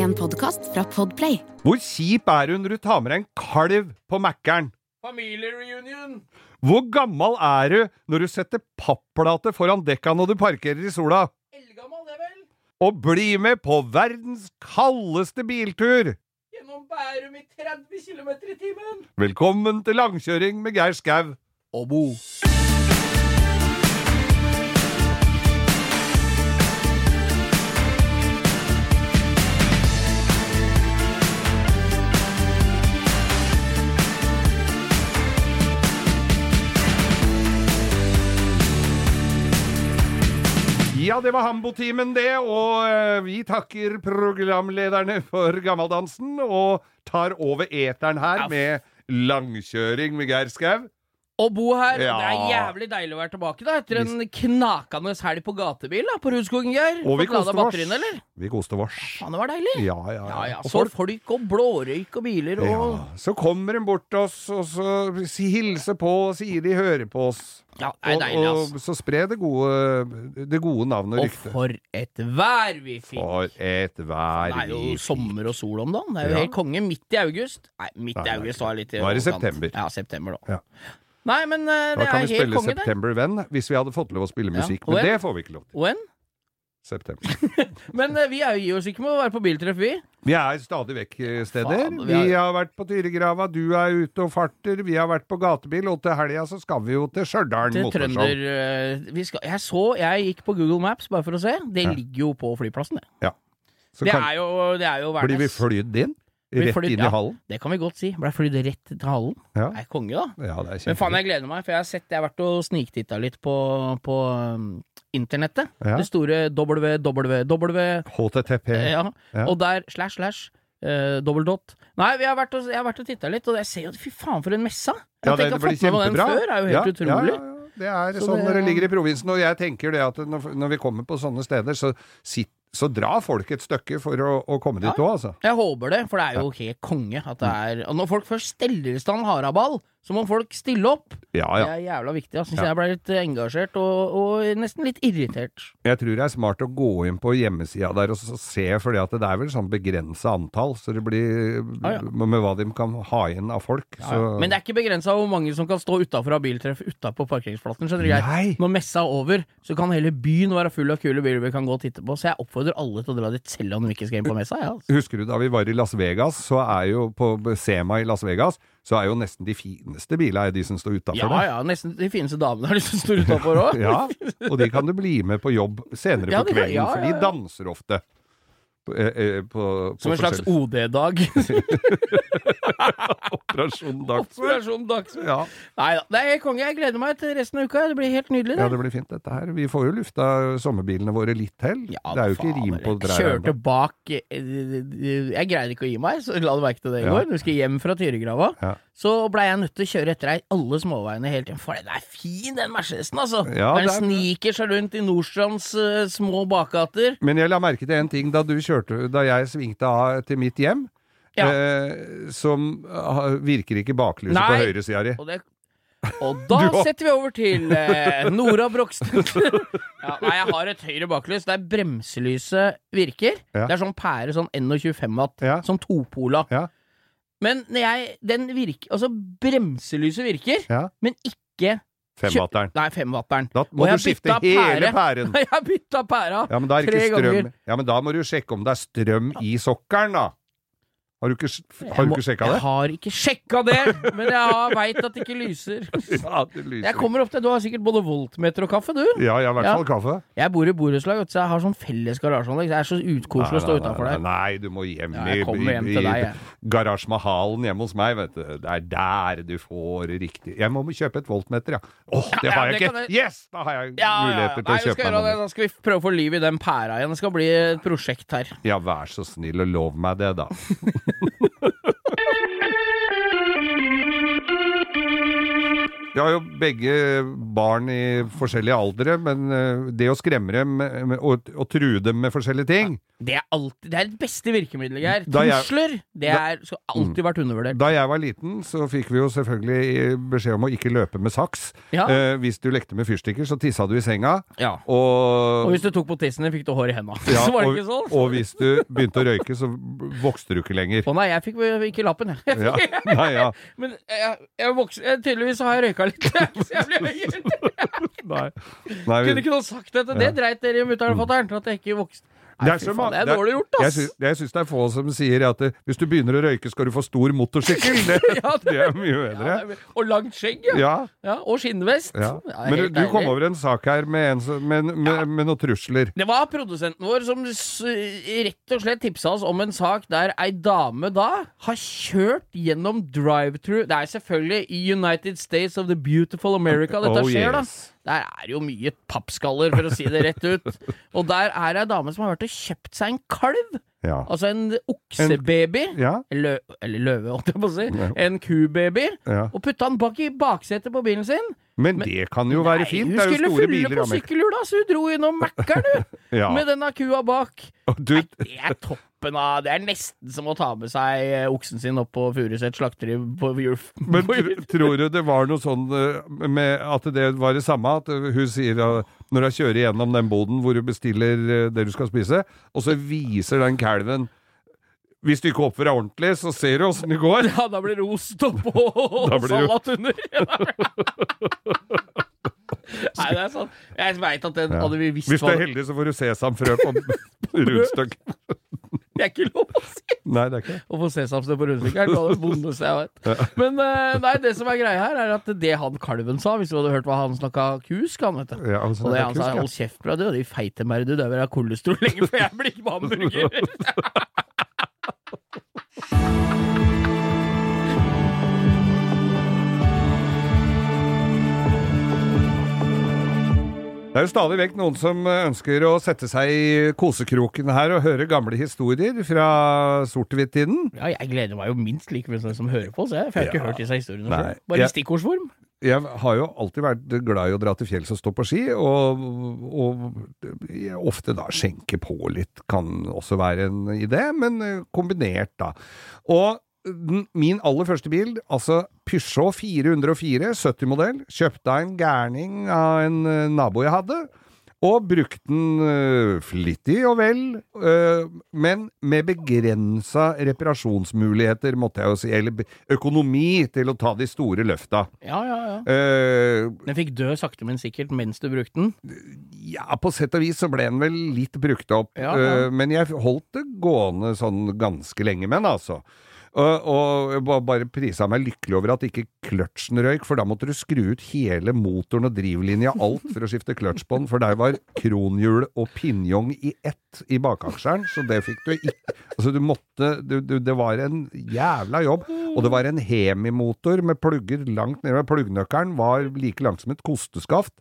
En podkast fra Podplay. Hvor kjip er hun når du tar med deg en kalv på Mækkern? Familiereunion! Hvor gammel er du når du setter papplate foran dekka når du parkerer i sola? Eldgammel, det vel? Og bli med på verdens kaldeste biltur! Gjennom Bærum i 30 km i timen! Velkommen til langkjøring med Geir Skau. Og Bo. Ja, det var Hambo-timen, det, og eh, vi takker programlederne for gammeldansen, og tar over eteren her med langkjøring med Geir Skau. Og Bo her. Ja. Det er jævlig deilig å være tilbake da etter en knakende helg på gatebil da, på Rudskogen, Geir. Og vi koste vars. Vi koste oss. Faen, det var deilig. Ja, ja, Ja, ja. Og Så folk- folk og blårøyk og biler og Ja, så kommer de bort til oss, og så hilser på og sier de hører på oss. Ja, det er deilig, ass. og så spre det gode, det gode navnet og Og for et vær vi fikk! For et vær vi fikk. Det er jo sommer og sol om dagen. Det er jo helt konge. Midt i august. Nei, midt i august var litt Nå er det september. Ja, september, da. Ja. Nei, men Da det kan er vi helt spille konge, det. September When, hvis vi hadde fått lov å spille musikk, Ja. men det får vi ikke lov til. When? September. Men uh, vi er jo gir oss ikke med å være på biltreff, vi. Vi er stadig vekk eh, steder. Faen, vi vi, har- vært på Tyregrava, du er ute og farter, vi har vært på gatebil, og til helga så skal vi jo til Stjørdal Til motorshow. Vi skal, Jeg så Jeg gikk på Google Maps bare for å se. Det Ja. ligger jo på flyplassen, det. Så Det kan, er jo, det er jo blir vi flydd inn? Rett flytt, inn i hallen? Det kan vi godt si. Blei flydd rett til hallen. Ja. Det er konge, da. ja, det er Men faen, jeg gleder meg, for jeg har sett Jeg har vært og sniktitta litt på, på um, internettet. Ja. Det store www HTTP. ja. Ja. Og der slash slash Uh, dobbel dot. Nei, vi har vært og, jeg har vært og titta litt, og jeg ser jo Fy faen, for en messe! Ja, det, det blir meg den før, før, er jo helt ja, utrolig. Ja, ja, ja. Det er Så sånn det- når det ligger i provinsen. Og jeg tenker det at når, når vi kommer på sånne steder, så, sitt, så dra folk et stykke for å, å komme dit Ja. òg, altså. Jeg håper det, for det er jo helt konge at det er Og når folk først steller i stand haraball, så må folk stille opp. Ja, ja. Det er jævla viktig. Jeg syns Ja. jeg ble litt engasjert, og, og nesten litt irritert. Jeg tror det er smart å gå inn på hjemmesida der og så se, for det er vel sånn begrensa antall, så det blir ja. med hva de kan ha igjen av folk. Så. Men det er ikke begrensa hvor mange som kan stå utafor av biltreff utapå parkeringsplassen. Skjønner du? Når messa er over, så kan hele byen være full av kule biler vi kan gå og titte på. Så jeg oppfordrer alle til å dra dit selv om de ikke skal inn på messa. Ja, altså. Husker du da vi var i Las Vegas, så er jo på Sema i Las Vegas, så er jo nesten de fineste bilene de som står utafor ja, ja, nesten de fineste damene er de som står utafor òg. Ja, og de kan du bli med på jobb senere på kvelden, for de danser ofte. Eh, eh, på, på Som en slags OD-dag. Operasjon Dagsverk. Operasjon Dagsverk. Ja. Nei da, det er konge. Jeg gleder meg til resten av uka. Det blir helt nydelig. ja, Det. det blir fint dette her. Vi får jo lufta sommerbilene våre litt til. Ja, det er jo ikke faen, rim på dreier. kjørte bak eh, Jeg greide ikke å gi meg, så la du merke til det i Ja. går. Når vi skal hjem fra Tyregrava, Ja. Så blei jeg nødt til å kjøre etter deg alle småveiene hele tiden. For den er fin, den Mercedesen, altså! Ja, den er- sniker seg rundt i Nordstrands uh, små bakgater. Men jeg la merke til en ting da du kjørte, da jeg svingte av til mitt hjem. Ja. Eh, som ah, virker ikke baklyset på Nei. høyresida di. Og, det, og da setter vi over til eh, Nora Brogstad. ja, nei, jeg har et høyre baklys der bremselyset virker. Det er sånn pære, sånn 21 watt. Ja. Sånn topola. Ja. Men når jeg Den virker Altså, bremselyset virker, Ja. men ikke Femwatteren. Nei, femwatteren. Da må du skifte hele pæren. Jeg har bytta pæra! Ja, Tre ganger. Ja, men da må du sjekke om det er strøm i sokkelen, da. Har du ikke, har Jeg du ikke sjekka Jeg har ikke sjekka det, men jeg veit at det ikke lyser. Ja, det lyser. Jeg kommer opp til Du har sikkert både voltmeter og kaffe, du? Ja, ja, i hvert Ja. fall kaffe. Jeg bor i borettslag, så jeg har sånn felles garasjeanlegg. Det er så utkoselig å stå utafor der. nei, du må hjem Ja, jeg kommer hjem til deg, jeg. Garasje Mahalen hjemme hos meg, vet du. Det er der du får riktig Jeg må kjøpe et voltmeter, ja. Åh, det Ja, har det jeg ikke! jeg- Yes! Da har jeg Ja, ja, ja. muligheter til å kjøpe meg. Da skal vi prøve å få liv i den pæra igjen. Det skal bli et prosjekt her. Ja, vær så snill og lov meg det, da. Vi har jo begge barn i forskjellige aldre, men eh, det å skremme dem og, og true dem med forskjellige ting Det er alltid Det er det beste virkemiddelet, Geir. Trusler! Det er, skal alltid vært undervurdert. Da jeg var liten, så fikk vi jo selvfølgelig beskjed om å ikke løpe med saks. Ja. Eh, hvis du lekte med fyrstikker, så tissa du i senga. Ja. Og, Og hvis du tok på tissen din, fikk du hår i henda. ja, så var det og, ikke sånn? og hvis du begynte å røyke, så vokste du ikke lenger. Å nei, jeg fikk ikke lappen, jeg. Ja, nei, ja. Men jeg, jeg vokste, jeg, tydeligvis har jeg røyka litt. Så jeg ble høyere. Nei. Nei, Kunne ikke noen sagt dette? Det dreit dere i mutter'n og fatter'n, at jeg ikke vokste. Det Nei, fy faen, det er dårlig gjort, jeg ass. syns, jeg syns det er få som sier at det, hvis du begynner å røyke, skal du få stor motorsykkel. Det, Ja, det er mye bedre. Ja, og langt skjegg, ja. Ja. Og skinnvest. Men du, du kom over en sak her med, en, med, med, med noen trusler. Det var produsenten vår som s rett og slett tipsa oss om en sak der ei dame da har kjørt gjennom drive-through Det er selvfølgelig i United States of the Beautiful America dette Oh, skjer, da. Der er jo mye pappskaller, for å si det rett ut. Og der er ei dame som har vært og kjøpt seg en kalv. Ja. Altså en oksebaby. Ja, Lø eller løve, holdt jeg på å si. Ja. En kubaby. Og putta den bak i baksetet på bilen sin. Men det kan jo være fint. Hun Det er jo skulle store fylle biler. på i Amerika. sykkelhjula, så hun dro innom Mækkern. Ja. Med denne kua bak. Du... Nei, Det er toppen av Det er nesten som å ta med seg eh, oksen sin opp på Furuset slakteri på Julf. men tr tror du det var noe sånn eh, med at det var det samme? At eh, hun sier når hun kjører gjennom den boden hvor du bestiller det du skal spise, og så viser den kalven Hvis du ikke oppfører deg ordentlig, så ser du åssen det går. Ja, da blir det ost oppå og salat under. Nei, det er sånn. Jeg veit at den Ja. hadde vi visst Hvis du er heldig, så får du sesamfrø på rundstykk. Det er ikke lov å si. Nei, det er ikke det. Å få sesamfrø på rundstykke er noe av det vondeste jeg vet. Men eh, nei, det som er greia her, er at det han kalven sa, hvis du hadde hørt hva han snakka kusk, han, vet du. Ja, han Og det er han sa, kusk, ja. hold kjeft bra deg, de feite meg, du, det vil ha kolesterol lenge før jeg blir hamburger. Det er jo stadig vekk noen som eh, ønsker å sette seg i kosekroken her og høre gamle historier fra sort-hvitt-tiden. Ja, jeg gleder meg jo minst like mye som hører på, så jeg, for jeg har ikke Ja. hørt disse historiene før. Bare i i stikkordsform. Jeg har jo alltid vært glad i å dra til fjells og stå på ski, og, og ofte da skjenke på litt kan også være en idé, men eh, kombinert da. Og min aller første bil, altså Peugeot 404 70-modell, kjøpte jeg en gærning av en eh, nabo jeg hadde, og brukte den eh, flittig og vel, eh, men med begrensa reparasjonsmuligheter, måtte jeg jo si, eller økonomi til å ta de store løfta. Ja, ja, ja. Uh, Den fikk dø sakte, men sikkert mens du brukte den. ja, på sett og vis så ble den vel litt brukt opp, Ja, ja. men jeg holdt det gående sånn ganske lenge med den, altså. Og, og bare prisa meg lykkelig over at ikke kløtsjen røyk, for da måtte du skru ut hele motoren og drivlinja, alt for å skifte kløtsj på den, for der var kronhjul og pinjong i ett i bakaksjeren, så det fikk du ikke Altså, du måtte du, du, Det var en jævla jobb, og det var en Hemi-motor med plugger langt nede. Pluggnøkkelen var like langt som et kosteskaft.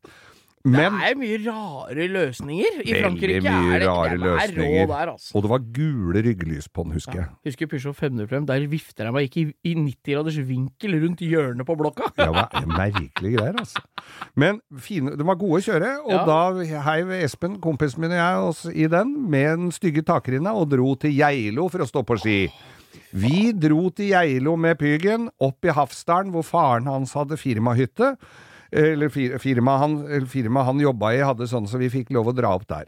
Men det er mye rare løsninger. I Frankrike mye er det rare det er løsninger. der, altså. Og det var gule ryggelys på den, husker jeg. Husker Peugeot 505, der vifter jeg meg ikke i, i 90 graders vinkel rundt hjørnet på blokka. ja, Det var merkelige greier, altså. Men fine, de var gode å kjøre, og Ja. da heiv Espen, kompisen min og jeg, oss i den med den stygge takrinna og dro til Geilo for å stå på ski. Vi dro til Geilo med Pygen, opp i Hafsdalen, hvor faren hans hadde firmahytte. Eller firmaet firma han, firma han jobba i, hadde sånn, så vi fikk lov å dra opp der.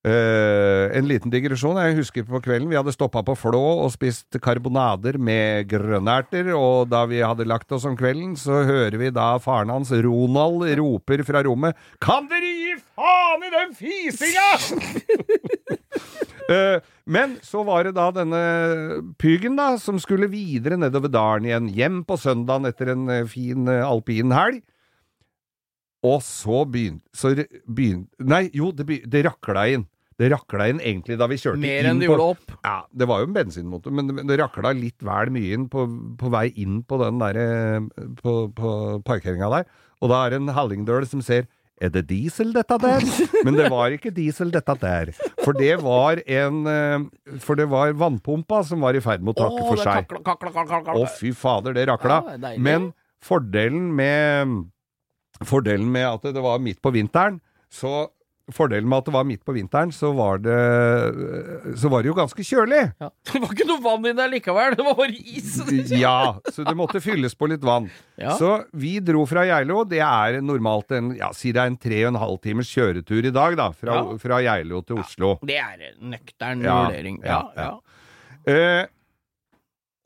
Uh, en liten digresjon. Jeg husker på kvelden vi hadde stoppa på Flå og spist karbonader med grønnerter, og da vi hadde lagt oss om kvelden, så hører vi da faren hans, Ronald, roper fra rommet Kan dere gi faen i den fisinga?! Eh, men så var det da denne Pygen da, som skulle videre nedover dalen igjen, hjem på søndagen etter en eh, fin eh, alpin helg. Og så begynte så begynte- Nei, jo, det, be- det rakla inn. Det rakla inn egentlig da vi kjørte Mer inn enn det gjorde opp. Ja, det var jo en bensinmotor, men det, rakla litt vel mye inn på, på vei inn på den der eh, på, på parkeringa der. Og da er det en hallingdøl som ser er det diesel dette der? Men det var ikke diesel dette der. For det var en eh, For det var vannpumpa som var i ferd med å takke for seg. Å, fy fader, det rakla. Men fordelen med Fordelen med at det var midt på vinteren, så fordelen med at det var midt på vinteren, så var det, så var det jo ganske kjølig. Ja. Det var ikke noe vann i der likevel, det var bare is. Ja, så det måtte fylles på litt vann. Ja. Så vi dro fra Geilo. Det er normalt en ja, si det er en tre og en halv timers kjøretur i dag, da. Fra, Ja. fra Geilo til Oslo. Det er en nøktern vurdering. Ja, ja, ja. ja. Eh,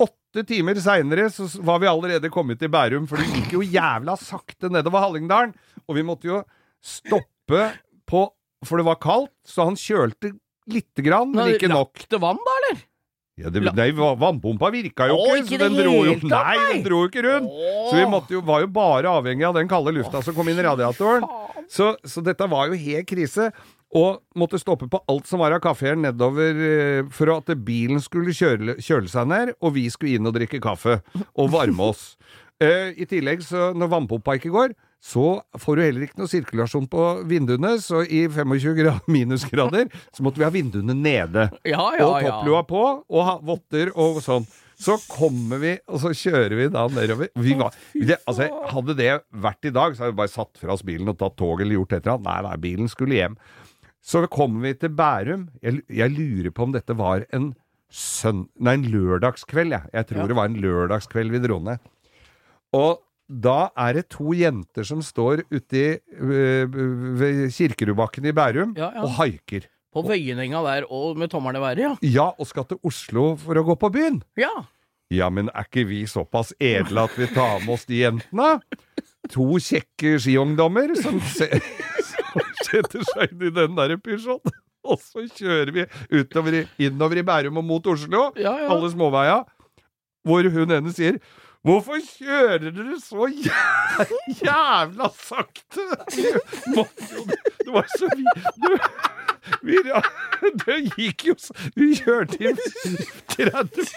åtte timer seinere så var vi allerede kommet til Bærum, for det gikk jo jævla sakte nedover Hallingdalen. Og vi måtte jo stoppe på For det var kaldt, så han kjølte lite grann, men ikke nok. Lakte vann, da, eller? Ja, det, nei, va- vannpumpa virka jo Åh, ikke, ikke så det den dro jo hele Nei, den dro jo ikke rundt! Så vi måtte jo, var jo bare avhengig av den kalde lufta som kom inn i radiatoren. Så, så dette var jo helt krise. Og måtte stoppe på alt som var av kafeer nedover eh, for at bilen skulle kjøle, kjøle seg ned, og vi skulle inn og drikke kaffe og varme oss. Eh, I tillegg, så når vannpumpa ikke går, så får du heller ikke noe sirkulasjon på vinduene, så i 25 minusgrader så måtte vi ha vinduene nede. Ja, ja, og ja. på, og ha votter og sånn. Så kommer vi, og så kjører vi da nedover. Vi var, det, altså, hadde det vært i dag, så hadde vi bare satt fra oss bilen og tatt tog eller gjort et eller annet. Nei, nei, bilen skulle hjem. Så kommer vi til Bærum. Jeg, jeg lurer på om dette var en søn... Nei, en lørdagskveld, jeg. Jeg tror det var en lørdagskveld vi dro ned. Og da er det to jenter som står uti øh, ved Kirkerudbakken i Bærum Ja, ja. og haiker. På Vøyenenga der, og med tommelen i været, ja. Ja, og skal til Oslo for å gå på byen. Ja. Ja, men er ikke vi såpass edle at vi tar med oss de jentene? To kjekke skiungdommer som, se, som setter seg inn i den der Peugeoten. Og så kjører vi utover, i- innover i Bærum og mot Oslo, ja. alle småveia, hvor hun ene sier Hvorfor kjører dere så jævla sakte? Det var så vi, det, vi Det gikk jo så Vi kjørte i 30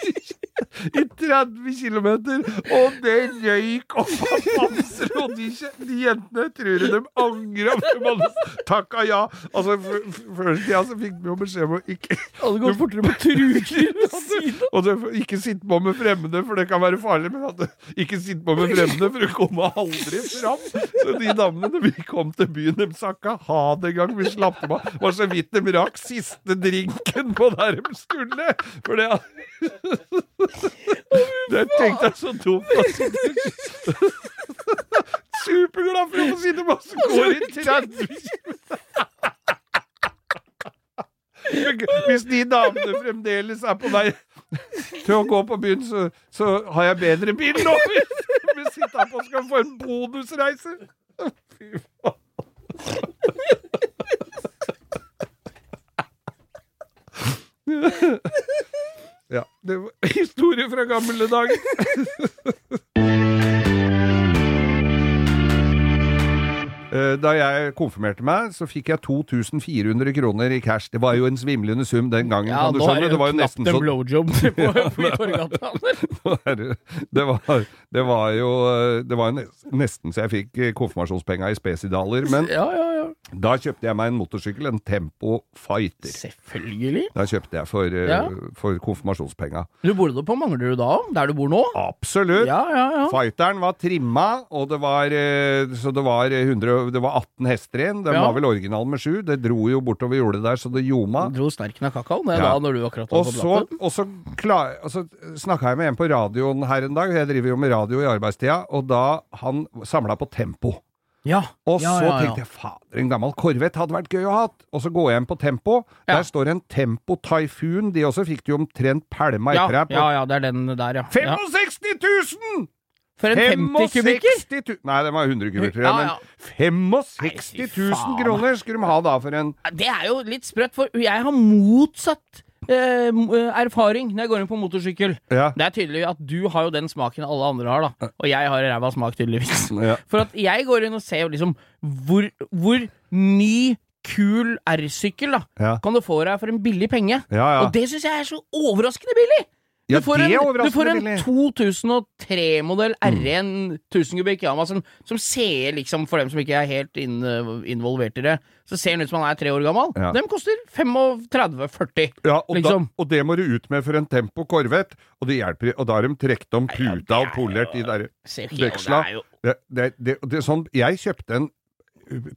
i 30 km, og det røyk og bamser, og de, de jentene tror de angra for de hadde takka ja. Altså, f- f- Først ja, så fikk vi jo beskjed om å ikke Alle går fortere på så ikke sitte på med fremmede, for det kan være farlig. Men at ikke sitte på med fremmede, for du kommer aldri fram. Så de damene, når vi kom til byen, de sa ikke ha det engang. Vi slapp av. Var så vidt de rakk siste drinken på der de skulle. For det Det tenkte jeg så dumt. Altså. Superglad for å få sitte på, så går i 30 Hvis de damene fremdeles er på vei til å gå på byen, så, så har jeg bedre bil nå! Vi sitter her på og skal få en bonusreise! Fy faen. Ja, det var historie fra gamle dager. Da jeg konfirmerte meg, så fikk jeg 2400 kroner i cash. Det var jo en svimlende sum den gangen. Ja, kan du skjønne. det var jo nesten en sånn blowjob på, Torgata. det var, det var jo Det var nesten så jeg fikk eh, konfirmasjonspenga i spesidaler. Men ja, ja. Da kjøpte jeg meg en motorsykkel, en Tempo Fighter. Selvfølgelig. Da kjøpte jeg for, eh, Ja. for konfirmasjonspenga. Du bodde på Manglerud da? Der du bor nå? Absolutt! Ja, ja, ja. Fighteren var trimma, og det var, eh, så det var, 100, det var 18 hester igjen. Den Ja. var vel original med sju. Det dro jo bortover jordet der, så det ljoma. Du dro sterken av kakao det Ja. da når du akkurat Og var på så, platten? og så, klar, og så snakka jeg med en på radioen her en dag. Jeg driver jo med radio i arbeidstida, og da han samla på tempo. Ja. Og ja, så ja, ja. tenkte jeg fader, en gammel Corvette hadde vært gøy å ha. Og så går jeg inn på Tempo. Ja. Der står en Tempo Typhoon. De også fikk du jo omtrent pælma Ja, etter deg ja, ja, det er den der, ja. ja. 65 000! For en 50 kubikker! Nei, den var 100 kubikker, Ja, men 65 000 kroner skulle de ha da for en Det er jo litt sprøtt, for jeg har motsatt eh, eh, erfaring når jeg går inn på motorsykkel. Ja. Det er tydelig at du har jo den smaken alle andre har, da. Og jeg har ræva smak, tydeligvis. Ja. For at jeg går inn og ser liksom hvor, hvor ny, kul R-sykkel da Ja. kan du få deg for en billig penge. Ja, ja. Og det syns jeg er så overraskende billig! Du får en, du får en 2003-modell R1 1000 kubikk Yama som, som ser liksom, for dem som ikke er helt inn, involvert i det, så ser den ut som han er tre år gammel. Ja. Dem koster 35-40. Ja, og, Liksom. da, og det må du ut med for en Tempo Corvette, og det hjelper, og da har de trukket om puta og polert de der veksla. det Det, det, sånn, jeg kjøpte en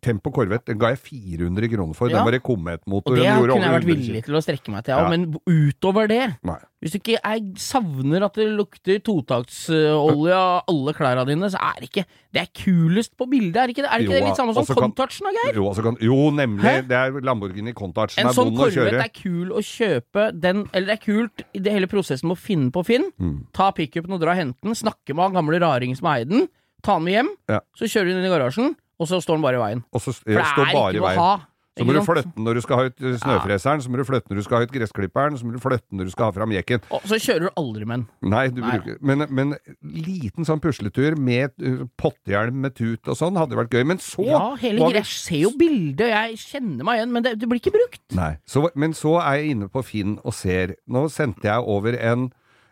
Tempo Corvette den ga jeg 400 kroner for. Ja. Den var i Comet-motor. Og det kunne jeg vært villig til å strekke meg til, ja. Men utover det Nei. Hvis du ikke jeg savner at det lukter totaktsolje av alle klærne dine, så er det ikke Det er kulest på bildet, er det ikke det? Er det ikke Jo, det litt samme som Contouchen, da, Geir? Jo, altså kan, jo, nemlig. Hæ? Det er Lamborghini Countach. En er sånn Corvette er kul å kjøpe den Eller det er kult i det hele prosessen med å finne på Finn. Mm. Ta pickupen og dra og hente den, snakke med han gamle raring som eier den, ta den med hjem, Ja. så kjører du den inn i garasjen, og så står den bare i veien. Og så For det er bare ikke noe å ha. Så må du flytte den når du skal ha ut eh, snøfreseren, så må du flytte den når du skal ha ut gressklipperen, så må du flytte den når du skal ha fram jekken. Og så kjører du aldri med den. Nei, du Nei. bruker men, men liten sånn pusletur med pottehjelm potthjelm med tut og sånn hadde vært gøy. Men så Ja, hele greia. Jeg ser jo bildet, jeg kjenner meg igjen, men det, det blir ikke brukt. Nei. Så, men så er jeg inne på Finn og ser Nå sendte jeg over en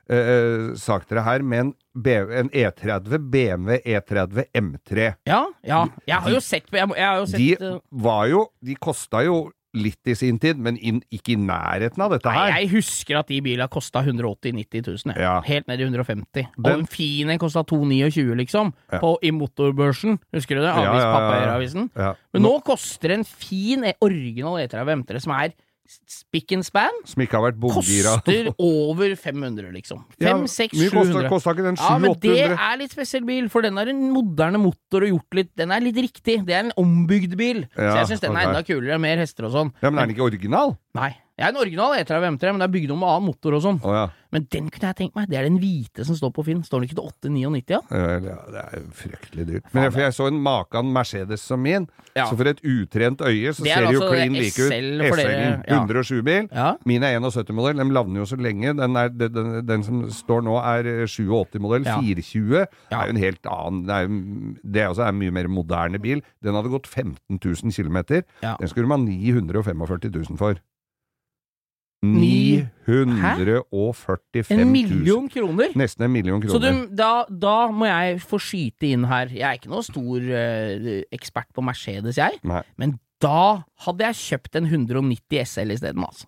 eh, sagt dere her med en, en E30, BMW E30 M3. Ja, ja. Jeg har jo sett Jeg, jeg har jo sett De eh, var jo De kosta jo litt i sin tid, men in, ikke i nærheten av dette her. Nei, jeg husker at de bilene kosta 180 000-90 000. jeg. Ja. Helt ned i 150 Og Den- en fin en kosta 229 liksom, Ja. på, i motorbørsen. Husker du det? Avis, ja, ja, ja. Ja. Men nå koster en fin e- original E30 M3 som er spick and span, Som ikke har vært bomgira. koster over 500, liksom. 5, 6, Mye kosta, 700. kosta ikke den Ja, men det er litt spesiell bil, for den har en moderne motor og gjort litt Den er litt riktig. Det er en ombygd bil. Ja, så jeg syns den er enda kulere. Mer hester og sånn. Ja, men er den ikke original? Nei. Jeg er en original E30 M3, men det er bygd om med annen motor og sånn. Oh, ja. Men den kunne jeg tenkt meg. Det er den hvite som står på Finn. Står den ikke til 899, ja? Ja, det er jo fryktelig dyrt. Men jeg, jeg så en Makan Mercedes som min, Ja. så for et utrent øye så Det er ser det jo altså klin like ut. SL-en, ja. 107-bil. Ja. Min er 71-modell, den lavner jo så lenge. Den, er, den, den, den som står nå er 87-modell. Ja. 420 Ja. er jo en helt annen Det er, det er også en mye mer moderne bil. Den hadde gått 15 000 km. Den skulle man ha 945 000 for. Ni- 945 En 000. million kroner! Nesten en million Så kroner. du, da, da må jeg få skyte inn her. Jeg er ikke noe stor uh, ekspert på Mercedes, jeg. Nei. Men da hadde jeg kjøpt en 190 SL isteden, altså.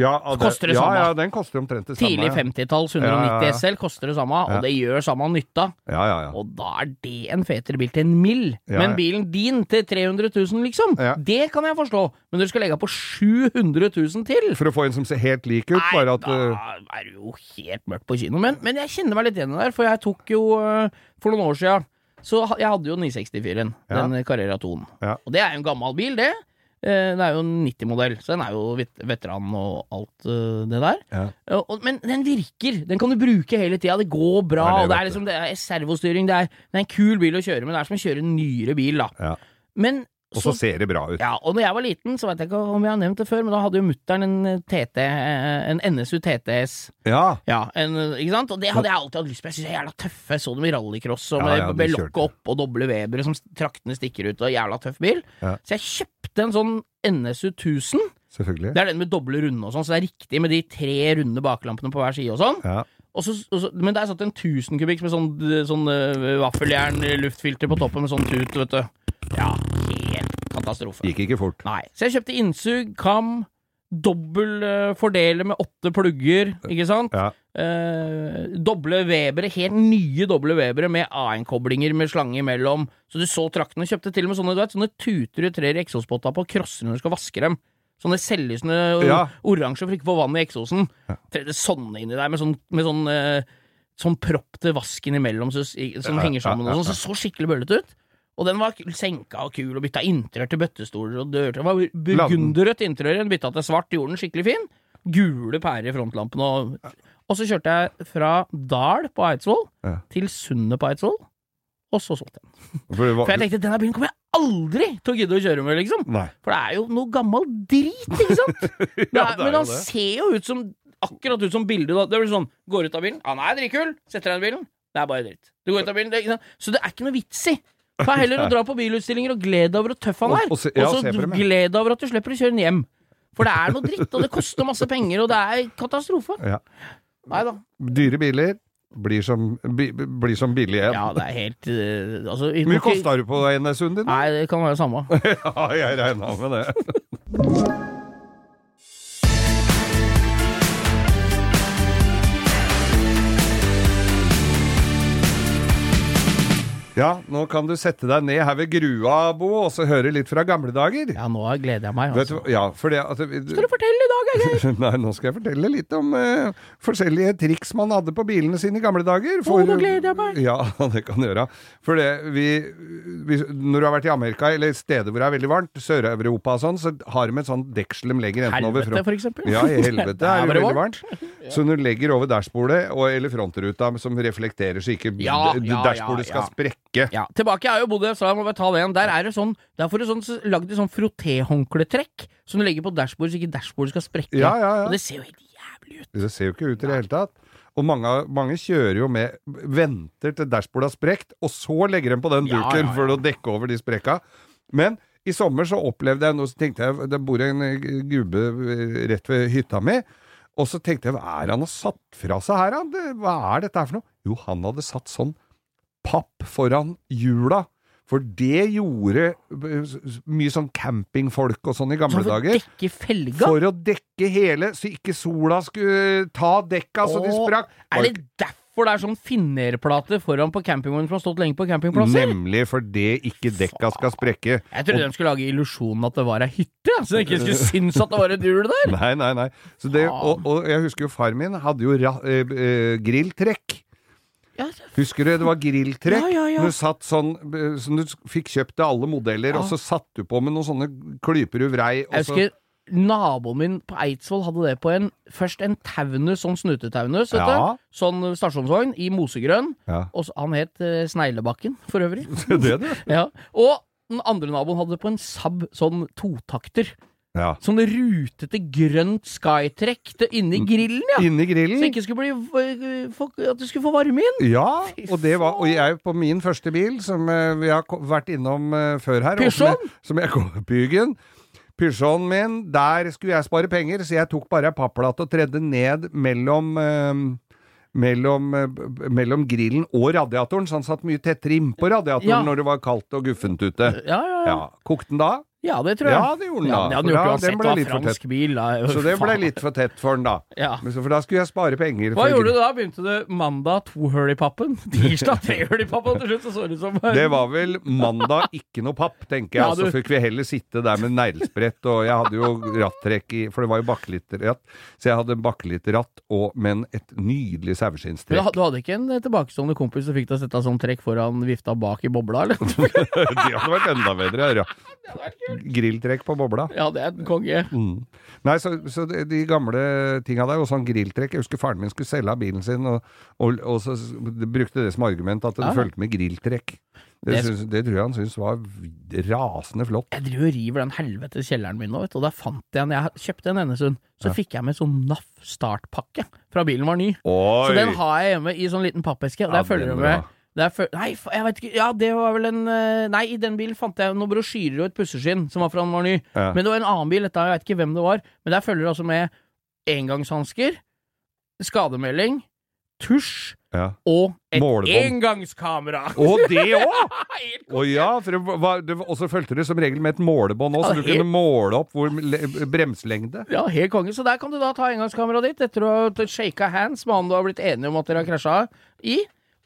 Ja, og koster det ja, samme. Ja, den koster omtrent det samme. Tidlig 50-talls 190 Ja, ja, ja. SL koster det samme, og det gjør samme nytta. Ja, ja, ja. Og da er det en fetere bil til en mill. Men bilen din til 300 000, liksom, det kan jeg forstå. Men du skal legge på 700 000 til For å få en som ser helt lik ut, Nei, bare at da uh, er det jo helt mørkt på kino. Men, men jeg kjenner meg litt igjen i det der, for jeg tok jo øh, For noen år siden Så jeg hadde jo 964-en, Ja. den Carrera 2-en. Ja. Og det er jo en gammel bil, det. Eh, Det er jo en 90-modell, så den er jo vet- veteran og alt øh, det der. Ja. Men den virker! Den kan du bruke hele tida. Det går bra. Ja, det det er liksom det er servostyring. Det er, det er en kul bil å kjøre, men det er som å kjøre en nyere bil, da. Ja. Men Og så ser det bra ut. ja, og når jeg var liten, så vet jeg ikke om jeg har nevnt det før, men da hadde jo mutter'n en eh, TT, eh, en NSU TTS. Ja. Ja, en, ikke sant? Og det hadde jeg alltid hatt lyst på. Jeg syns de er jævla tøffe. Jeg så dem i rallycross og med, ja, ja, med lokket opp og doble Webere som traktene stikker ut, og jævla tøff bil. Ja. Så jeg kjøpte en sånn NSU 1000. Selvfølgelig. Det er den med doble runde og sånn, så det er riktig med de tre runde baklampene på hver side og sånn. Ja. Og så, og så, men det er satt en 1000 kubikk med sånn, sånn uh, vaffeljern luftfilter på toppen med sånn tut, vet du. Ja, katastrofe. Gikk ikke fort. Nei. Så jeg kjøpte innsug, kam, dobbel eh, fordeler med åtte plugger, ikke sant? Ja. Eh, doble Webere, helt nye doble Webere med A1-koblinger med slange imellom. Så du så traktene. Kjøpte til og med sånne, du vet, sånne tuter du trer i eksospotta på krosser når du skal vaske dem. Sånne selvlysende uh, Ja. oransje for ikke å få vann i eksosen. Tredde sånne inni der med sånn, med sånn, eh, sånn propp til vasken imellom så, som Ja, henger sammen ja, og ja, sånn. Så så skikkelig bøllete ut. Og den var senka og kul, og bytta interiør til bøttestoler og dør. Det var burgunderrødt interiør, bytta til svart, gjorde den skikkelig fin. Gule pærer i frontlampen og Og så kjørte jeg fra Dal på Eidsvoll Ja. til Sundet på Eidsvoll, og så solgte jeg den. For jeg tenkte denne bilen kommer jeg aldri til å gidde å kjøre med, liksom. Nei. For det er jo noe gammel drit, ikke sant? Ja, er, men han ser jo ut som akkurat ut som bildet. da. Det blir sånn, Går ut av bilen, han er dritkul, setter deg i bilen, det er bare dritt. Du går ut av bilen, det? Så det er ikke noe vits i. Ta heller å dra på bilutstillinger og gled deg over hvor tøff han er. og og, og så gled deg over at du slipper å kjøre den hjem. For det er noe dritt, og det koster masse penger, og det er katastrofe. Ja. Nei da. Dyre biler blir som, bi, blir som billig igjen. Ja, det er helt uh, Altså Hvor mye kosta du på NSU-en din? Nei, det kan være det samme. Ja, jeg regna med det. Ja, nå kan du sette deg ned her ved grua, Bo, og så høre litt fra gamle dager. Ja, nå gleder jeg meg, Altså. du, ja, for det du, Skal du fortelle i dag, Geir? Nei, nå skal jeg fortelle litt om uh, forskjellige triks man hadde på bilene sine i gamle dager. For, nå gleder jeg meg. Ja, det kan du gjøre. For det, vi, vi, når du har vært i Amerika, eller steder hvor det er veldig varmt, Sør-Europa og sånn, så har de et sånt deksel de legger enten over Helvete, for eksempel. Ja, i helvete er det veldig varmt. Så når du legger over dashbordet, og, eller frontruta som reflekterer så ikke Ja, ja, dashbordet ja, skal ja. Sprekke. Ja, tilbake er jo Bodø, så da må vi ta det igjen. Der er det sånn Der får du sånn så lagd et sånn frottéhåndkletrekk som du legger på dashbordet så ikke dashbordet skal sprekke. Ja, ja, ja. Og det ser jo helt jævlig ut. Det ser jo ikke ut i det hele tatt. Og mange, mange kjører jo med Venter til dashbordet har sprekt, og så legger de på den duken ja, ja. for å dekke over de sprekka. Men i sommer så opplevde jeg noe, så tenkte jeg Det bor en eh, gubbe eh, rett ved hytta mi. Og så tenkte jeg, hva er han har satt fra seg her? da? Hva er dette her for noe? Jo, han hadde satt sånn papp foran hjula. For det gjorde mye sånn campingfolk og sånn i gamle dager. for å dekke felga. For å dekke hele, så ikke sola skulle ta dekka så de sprakk. Er det derfor det er sånn finnerplate foran på campingvognen som har stått lenge på campingplasser? Nemlig fordi ikke dekka skal sprekke. Jeg trodde de skulle lage illusjonen at det var ei hytte, så de ikke skulle synes at det var et hjul der. Nei, nei, nei. Så det, og, og jeg husker jo far min hadde jo ra, eh, eh, grilltrekk. Husker du det var grilltrekk? Ja, ja. Du satt sånn som du fikk kjøpt alle modeller, og så satt du på med noen sånne klyper du vrei. Jeg så- husker naboen min på Eidsvoll hadde det på en Først en taunus, sånn snutetaunus, vet Ja. du. Sånn stasjonsvogn i mosegrønn. Ja. Og så, han het eh, Sneglebakken, for øvrig. det, det. ja. Og den andre naboen hadde det på en Saab sånn totakter. Ja. Sånn rutete grønt skytrekk inni grillen, ja. Inni Så ikke skulle bli eh, At du skulle få varme inn. Ja, og det var Og jeg på min første bil, som eh, vi har vært innom eh, før her Pysjon! som jeg- Som jeg. Peugeoten min, der skulle jeg spare penger, så jeg tok bare ei papplate og tredde ned mellom eh, mellom, mellom grillen og radiatoren, så han satt mye tettere innpå radiatoren Ja. når det var kaldt og guffent ute. Ja, ja, ja. Ja, Kokte den da? Ja, det tror jeg. Ja, det gjorde den Ja, da. men det hadde gjort da- uansett. Det for fransk bil. Da. Så det ble litt for tett for den da. Ja. Men så- For da skulle jeg spare penger. Hva gjorde du da? Begynte du mandag to hull i pappen? Tirsdag tre hull i pappen? Til slutt så så det som Det var vel mandag ikke noe papp, tenker jeg. Ja, du... så fikk vi heller sitte der med neglesprett, og jeg hadde jo rattrekk i For det var jo bakkelitterratt. Så jeg hadde bakkelitterratt og men et nydelig saueskinnstrekk. Du hadde ikke en eh, tilbakestående kompis som fikk deg sette sånn trekk foran vifta bak i bobla, eller? det hadde vært enda bedre. Ja. Grilltrekk på bobla. Ja, det er en konge. Mm. Nei, så, så de, gamle tinga der, og sånn grilltrekk Jeg husker faren min skulle selge av bilen sin, og, og, og så brukte det som argument at det Ja. fulgte med grilltrekk. Det, Det- syns- det tror jeg han syntes var rasende flott. Jeg driver og river den helvetes kjelleren min nå, vet du, og der fant jeg en Jeg kjøpte en Enesund, så fikk jeg med sånn NAF startpakke fra bilen var ny. Oi! Så den har jeg hjemme i sånn liten pappeske, og Ja, der følger du med føl Nei, jeg vet ikke Ja, det var vel en eh, Nei, i den bilen fant jeg noen brosjyrer og et pusseskinn som var fra den var ny. Ja. Men det var en annen bil, dette jeg vet ikke hvem det var. Men der følger det altså med engangshansker, skademelding, tusj Ja. og et Målebånd. engangskamera. Og det òg! og ja, og så fulgte det som regel med et målebånd òg, så du kunne måle opp hvor bremselengde. Ja, helt konge. Så der kan du da ta engangskameraet ditt etter å ha shaka hands med han du har blitt enig om at dere har krasja i.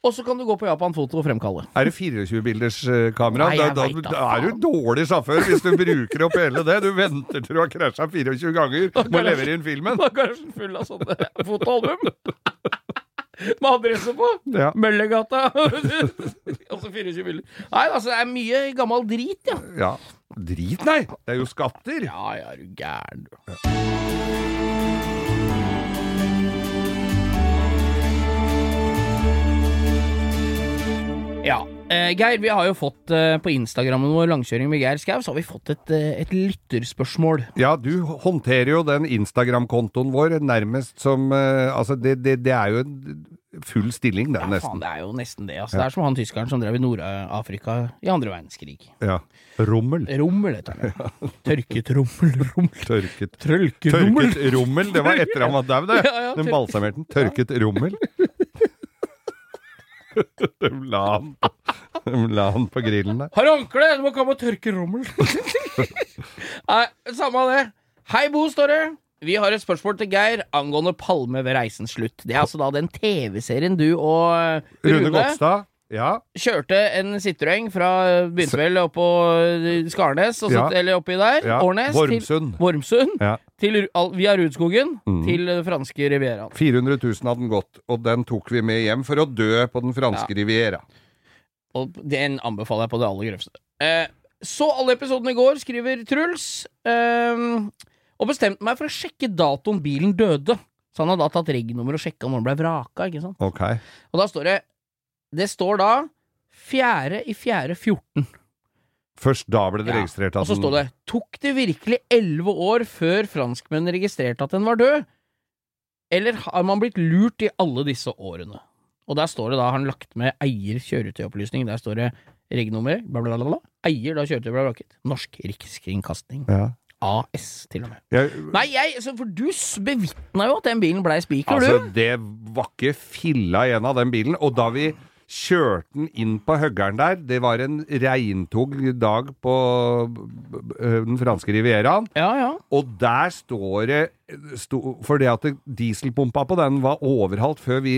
Og så kan du gå på Japan Foto og fremkalle. Er det 24-bilders eh, kamera? Nei, Da, da, da er du dårlig sjåfør hvis du bruker opp hele det. Du venter til du har krasja 24 ganger, må levere inn filmen. Da er garasjen full av sånne fotoalbum. Med adresse på. Ja. Møllergata. Og så 24 bilder. Nei, altså, det er mye gammel drit, ja. ja. Drit, nei! Det er jo skatter. Ja, ja, er du gæren, du. Ja. Eh, Geir, vi har jo fått eh, på Instagrammen vår Langkjøring med Geir Skau, så har vi fått et, eh, et lytterspørsmål. Ja, du håndterer jo den Instagram-kontoen vår nærmest som Altså, det, det, det er jo en full stilling, det, Ja, faen, det er jo nesten det. Altså. Det er som han tyskeren som drev i Nord-Afrika i andre verdenskrig. Ja. Rommel. Rommel heter det. Tørket rommel, rommel. Tørket Trølkerommel. Tørket rommel, det var etter han var daud, det. Ja, ja, Den balsamerte den. Tørket rommel. De la han, de la han på grillen der. Har du håndkle? Du må komme og tørke rommel. Nei, samme det. Hei, Bo, står det. Vi har et spørsmål til Geir angående Palme ved reisens slutt. Det er altså da den TV-serien du og Rune, Rune Gokstad. Ja, Kjørte en Citroën fra Begynte vel oppå eh, Skarnes, og så, Ja. eller oppi der. ja. Årnes. Til Vormsund. Vormsund. Ja. Til, via Rudskogen mm. til den franske Rivieraen. 400 000 hadde den gått, og den tok vi med hjem for å dø på den franske riviera. Og den anbefaler jeg på det aller grøvste. Eh, så alle episodene i går, skriver Truls. Eh, og bestemte meg for å sjekke datoen bilen døde. Så han har da tatt regnummer og sjekka når den ble vraka. ikke sant? Okay. Og da står det Det står da 4. i 4. 14. Først da ble det Ja, registrert Og så står det Tok det virkelig elleve år før franskmennene registrerte at den var død? Eller har man blitt lurt i alle disse årene? Og der står det da, har han lagt med eier kjøretøyopplysning, der står det regnummer, bla, bla, bla, bla. Eier da kjøretøyet ble vraket. Norsk Rikskringkasting. ja. AS, til og med. Jeg, Nei, jeg, for du bevitna jo at den bilen blei spiker, altså, du. det var ikke filla igjen av den bilen. Og da vi kjørte den inn på høggeren der, det var en regntung dag på øh, den franske rivieraen, Ja, ja. og der står det sto, Fordi at dieselpumpa på den var overhalt før vi,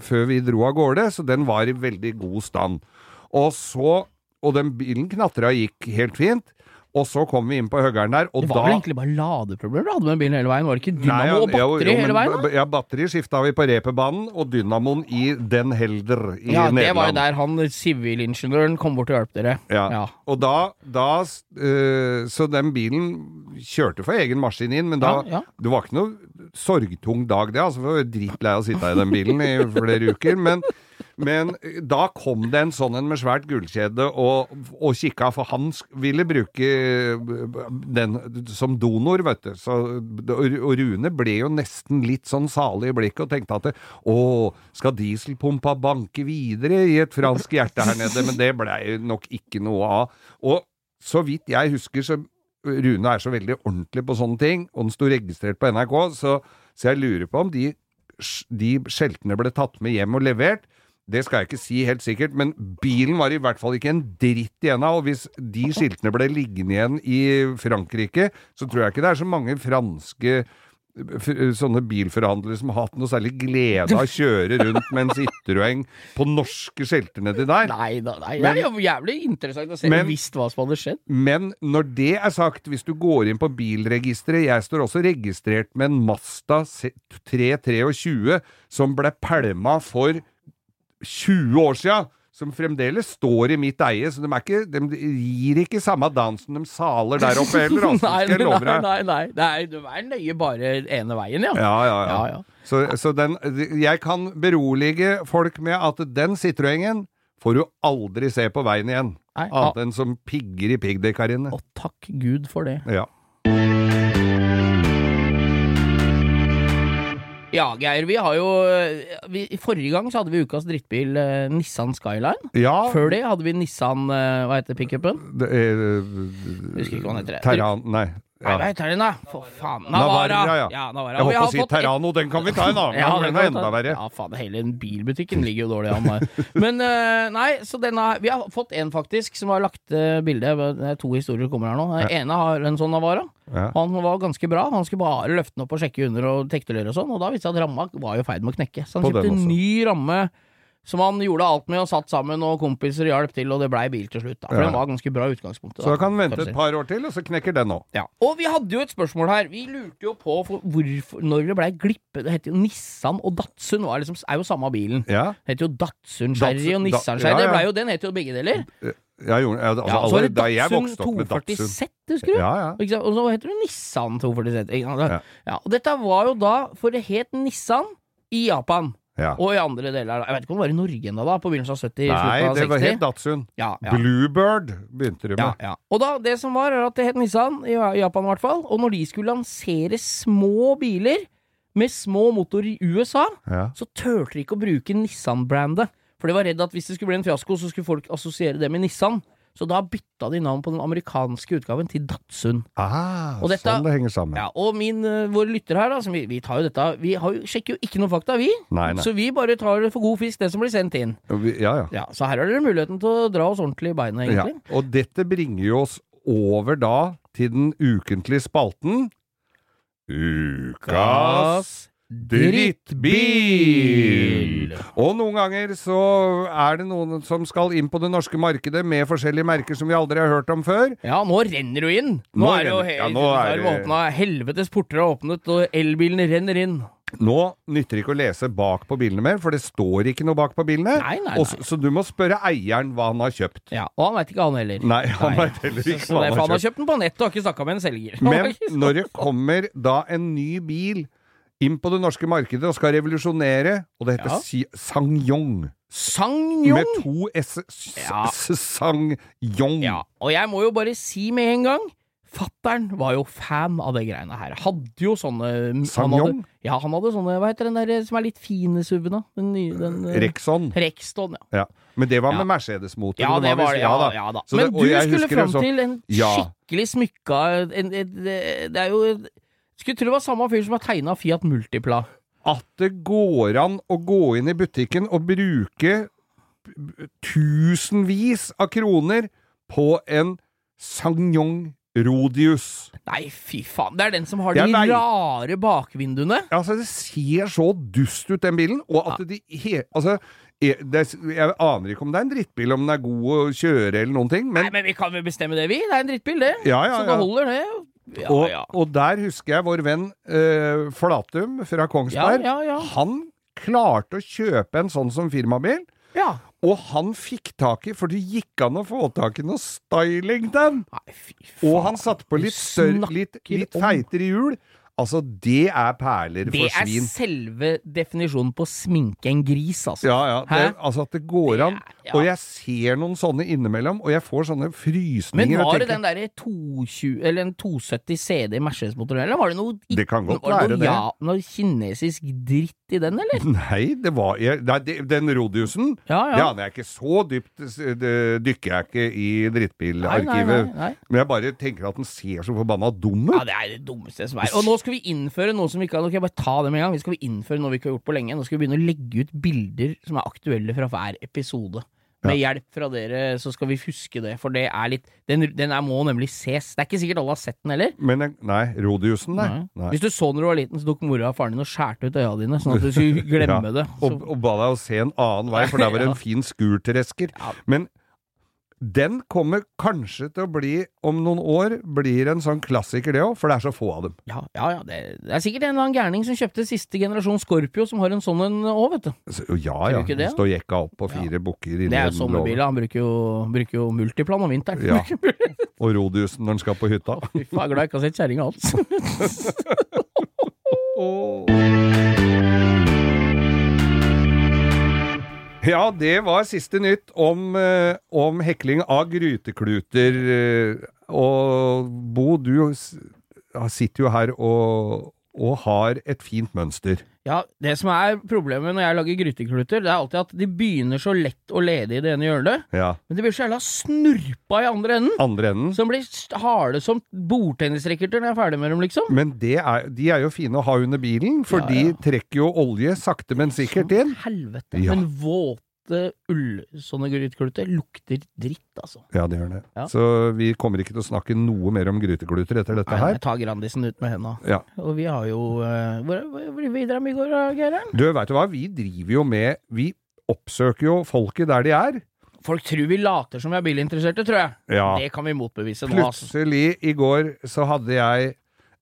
før vi dro av gårde, så den var i veldig god stand. Og så Og den bilen knatra og gikk helt fint. Og så kom vi inn på høggeren der, og da Det var da vel egentlig bare ladeproblemer du hadde med bilen hele veien? Var det ikke dynamo og ja, og batteri jo, men hele veien? da? Ja, batteri skifta vi på reperbanen, og dynamoen i Den Helder i Ja, det var jo der han sivilingeniøren kom bort og hjalp dere. Ja. Ja. Og da, da øh, Så den bilen kjørte for egen maskin inn, men da Ja, ja. Det var ikke noe sorgtung dag, det. Altså, for jeg var dritlei av å sitte i den bilen i flere uker. Men, men da kom det en sånn en med svært gullkjede og, og kikka, for han ville bruke den som donor, vet du. Så, og Rune ble jo nesten litt sånn salig i blikket og tenkte at å, skal dieselpumpa banke videre i et fransk hjerte her nede? Men det blei nok ikke noe av. Og så vidt jeg husker, så Rune er så veldig ordentlig på sånne ting, og den sto registrert på NRK, så, så jeg lurer på om de, de skjeltene ble tatt med hjem og levert. Det skal jeg ikke si helt sikkert, men bilen var i hvert fall ikke en dritt igjen av, og hvis de skiltene ble liggende igjen i Frankrike, så tror jeg ikke det er så mange franske sånne bilforhandlere som har hatt noe særlig glede av å kjøre rundt med en Citroën på norske skilter nedi der. Nei da, nei. Men- det er jo jævlig interessant å se Men- visst hva som hadde skjedd. Men når det er sagt, hvis du går inn på bilregisteret Jeg står også registrert med en Mazda 323 som ble pælma for 20 år sia. Som fremdeles står i mitt eie, så de, ikke, de gir ikke samme dansen de saler der oppe heller, altså, Nei, nei, nei, nei. Nei, du er nøye bare ene veien, ja. Ja, ja, ja. Ja, ja. Så, så den Jeg kan berolige folk med at den Citroën får du aldri se på veien igjen. Annet enn som pigger i piggdekkarene. Og takk Gud for det. Ja. Ja, Geir, vi har jo vi, I forrige gang så hadde vi ukas drittbil eh, Nissan Skyline. ja Før det hadde vi Nissan eh, Hva heter pickupen? det er, Husker ikke hva den heter. Terran... Nei. Nei, Ja. hva heter den, da? For faen. Navara. Navarra, ja. Navara. Jeg Og holdt på å si Terrano, den kan vi ta en annen Ja, gang, det er enda verre. Ja, faen, hele bilbutikken ligger jo dårlig an der. Men eh, nei, så denne Vi har fått en faktisk som har lagt uh, bilde. Det er to historier som kommer her nå. Den ene har en sånn Navara. Ja. Han var ganske bra. Han skulle bare løfte den opp og sjekke under og tektelere og sånn, og da viste det seg at ramma var i ferd med å knekke. Så han kjøpte en ny ramme som han gjorde alt med og satt sammen, og kompiser hjalp til, og det blei bil til slutt. Da. For Ja. den var ganske bra i utgangspunktet. Så da kan vi vente et par år til, og så knekker den òg. Ja. Og vi hadde jo et spørsmål her. Vi lurte jo på for, hvorfor, når det blei glippe Det heter jo Nissan og Datsun, var liksom, er jo samme bilen. Ja. Det heter jo Datsun Sherry og Nissan Sherry. ja, jo, den heter jo begge deler. Jeg gjorde, altså, Ja, så var det Datsun vokste opp med 240 Datsun Z, husker du? Ja, ja. Og så heter det Nissan 240 Z. Ja. Ja, og dette var jo da For det het Nissan i Japan. Ja. Og i andre deler Jeg vet ikke om det var i Norge ennå, da, på begynnelsen av 70? Nei, av det var helt Datsun. ja, ja. Bluebird begynte de med. Ja, ja. Og da, det som var, er at det het Nissan, i Japan i hvert fall, og når de skulle lansere små biler med små motorer i USA, så turte de ikke å bruke Nissan-brandet. For de var redd at hvis det skulle bli en fiasko, så skulle folk assosiere det med Nissan. Så da bytta de navn på den amerikanske utgaven til Datsun. Ah, Og dette- sånn det henger sammen. Ja, og min, uh, våre lyttere her, da, som vi, vi tar jo dette Vi har sjekker jo ikke noen fakta, vi. Nei, nei. Så vi bare tar det for god fisk, det som blir sendt inn. Vi- Ja, ja. Ja, Så her har dere muligheten til å dra oss ordentlig i beina, ja. egentlig. Og dette bringer jo oss over da til den ukentlige spalten Ukas drittbil! Og noen ganger så er det noen som skal inn på det norske markedet med forskjellige merker som vi aldri har hørt om før. Ja, nå renner du inn! Nå, Nå er det jo helt ja, er åpna, Helvetes porter er åpnet, og elbilene renner inn. Nå nytter det ikke å lese bak på bilene mer, for det står ikke noe bak på bilene. Nei, nei, nei. Også, nei. så du må spørre eieren hva han har kjøpt. Ja, Og han veit ikke, han heller. Nei, han vet heller ikke Så hva det han har kjøpt. han har kjøpt. kjøpt den på nettet og har ikke snakka med en selger. Men når det kommer da en ny bil inn på det norske markedet og skal revolusjonere, og det heter Ja. Si Sang-Yong? Med to s... s- Ja. s- Sangyong. Ja, og jeg må jo bare si med en gang Fattern var jo fan av det greiene her. Hadde jo sånne Sang-Yong? Ja, han hadde sånne Hva heter den der som er litt fine SUV-en, da? Den nye den, eh, Rexon. Rexton, ja. Ja. Men det var med Mercedes-motor. Ja, det var det. Ja, da. ja da. Men det- du skulle fram til en skikkelig smykka en, en, en, det er jo Skulle tro det var samme fyr som har tegna Fiat Multipla. At det går an å gå inn i butikken og bruke tusenvis av kroner på en Sangyong Rodius. Nei, fy faen. Det er den som har de nei. rare bakvinduene. Altså, det ser så dust ut, den bilen, og at de he, Altså, jeg, det, jeg aner ikke om det er en drittbil, om den er god å kjøre eller noen ting, men Nei, men vi kan vel bestemme det, vi. Det er en drittbil, det. Ja, ja, Så det ja. holder, det. Ja, og, ja. og der husker jeg vår venn uh, Flatum fra Kongsberg. Ja. Han klarte å kjøpe en sånn som firmabil. ja. Og han fikk tak i, for det gikk an å få tak i noe styling den. Nei, fy faen. Og han satte på litt større, litt, litt feitere hjul. Altså, det er perler Det for er selve definisjonen på sminke en gris, altså. Ja, ja. Det, altså at det går Det an. er- ja. Og jeg ser noen sånne innimellom, og jeg får sånne frysninger. Men var det den derre 220 eller en 270 CD Mercedes-motoren, eller var det noe Det kan godt være det. Ja, noe kinesisk dritt i den, eller? Nei, det var nei, Den Rodiusen, Ja, det ja. aner jeg ikke. Så dypt det dykker jeg ikke i drittbilarkivet. Men jeg bare tenker at den ser så forbanna dum Ja, det er det dummeste som er. Og nå skal vi innføre noe som vi ikke har skal jeg bare ta det med en gang. Vi skal vi innføre noe vi ikke har gjort på lenge. Nå skal vi begynne å legge ut bilder som er aktuelle fra hver episode. Med hjelp fra dere så skal vi huske det, for det er litt Den, den er, må nemlig ses. Det er ikke sikkert alle har sett den heller. Men jeg- nei, Rodiusen, nei. nei. Hvis du så når du var liten, så tok mora og faren din og skjærte ut øya dine, sånn at du skulle glemme Ja, det. Så, Og, og ba deg å se en annen vei, for der var det Ja. en fin skurtresker. Ja. Men den kommer kanskje til å bli, om noen år, blir en sånn klassiker det òg, for det er så få av dem. ja, ja, ja det, det er sikkert en eller annen gærning som kjøpte siste generasjon Scorpio, som har en sånn en òg, vet du. Så, ja ja, det? står jekka opp på fire bukker inni Det er jo sommerbil, han bruker jo, bruker jo multiplan om vinteren. Ja. Og Rodiusen når han skal på hytta. Fy faen, glad jeg ikke har sett kjerringa hans. Ja, det var siste nytt om, eh, om hekling av grytekluter. eh, og Bo, du sitter jo her og, og har et fint mønster. Ja, det som er problemet når jeg lager grytekluter, det er alltid at de begynner så lett og ledig i det ene hjørnet, Ja. men de blir så jævla snurpa i andre enden. Andre enden. Som blir harde som bordtennisracketer når jeg er ferdig med dem, liksom. Men det er, de er jo fine å ha under bilen, for Ja, de trekker jo olje sakte, men sikkert inn. Helvete. Ja. Men våte ull, sånne grytekluter, lukter dritt, altså. Ja, det gjør det. Ja. Så vi kommer ikke til å snakke noe mer om grytekluter etter dette Nei, her. Nei, tar Grandisen ut med henda. Ja. Og vi har jo uh, Hvor driver vi med i går, da, Du, veit du hva, vi driver jo med Vi oppsøker jo folket der de er. Folk tror vi later som vi er bilinteresserte, tror jeg. Ja. Det kan vi motbevise nå, altså. Plutselig i går så hadde jeg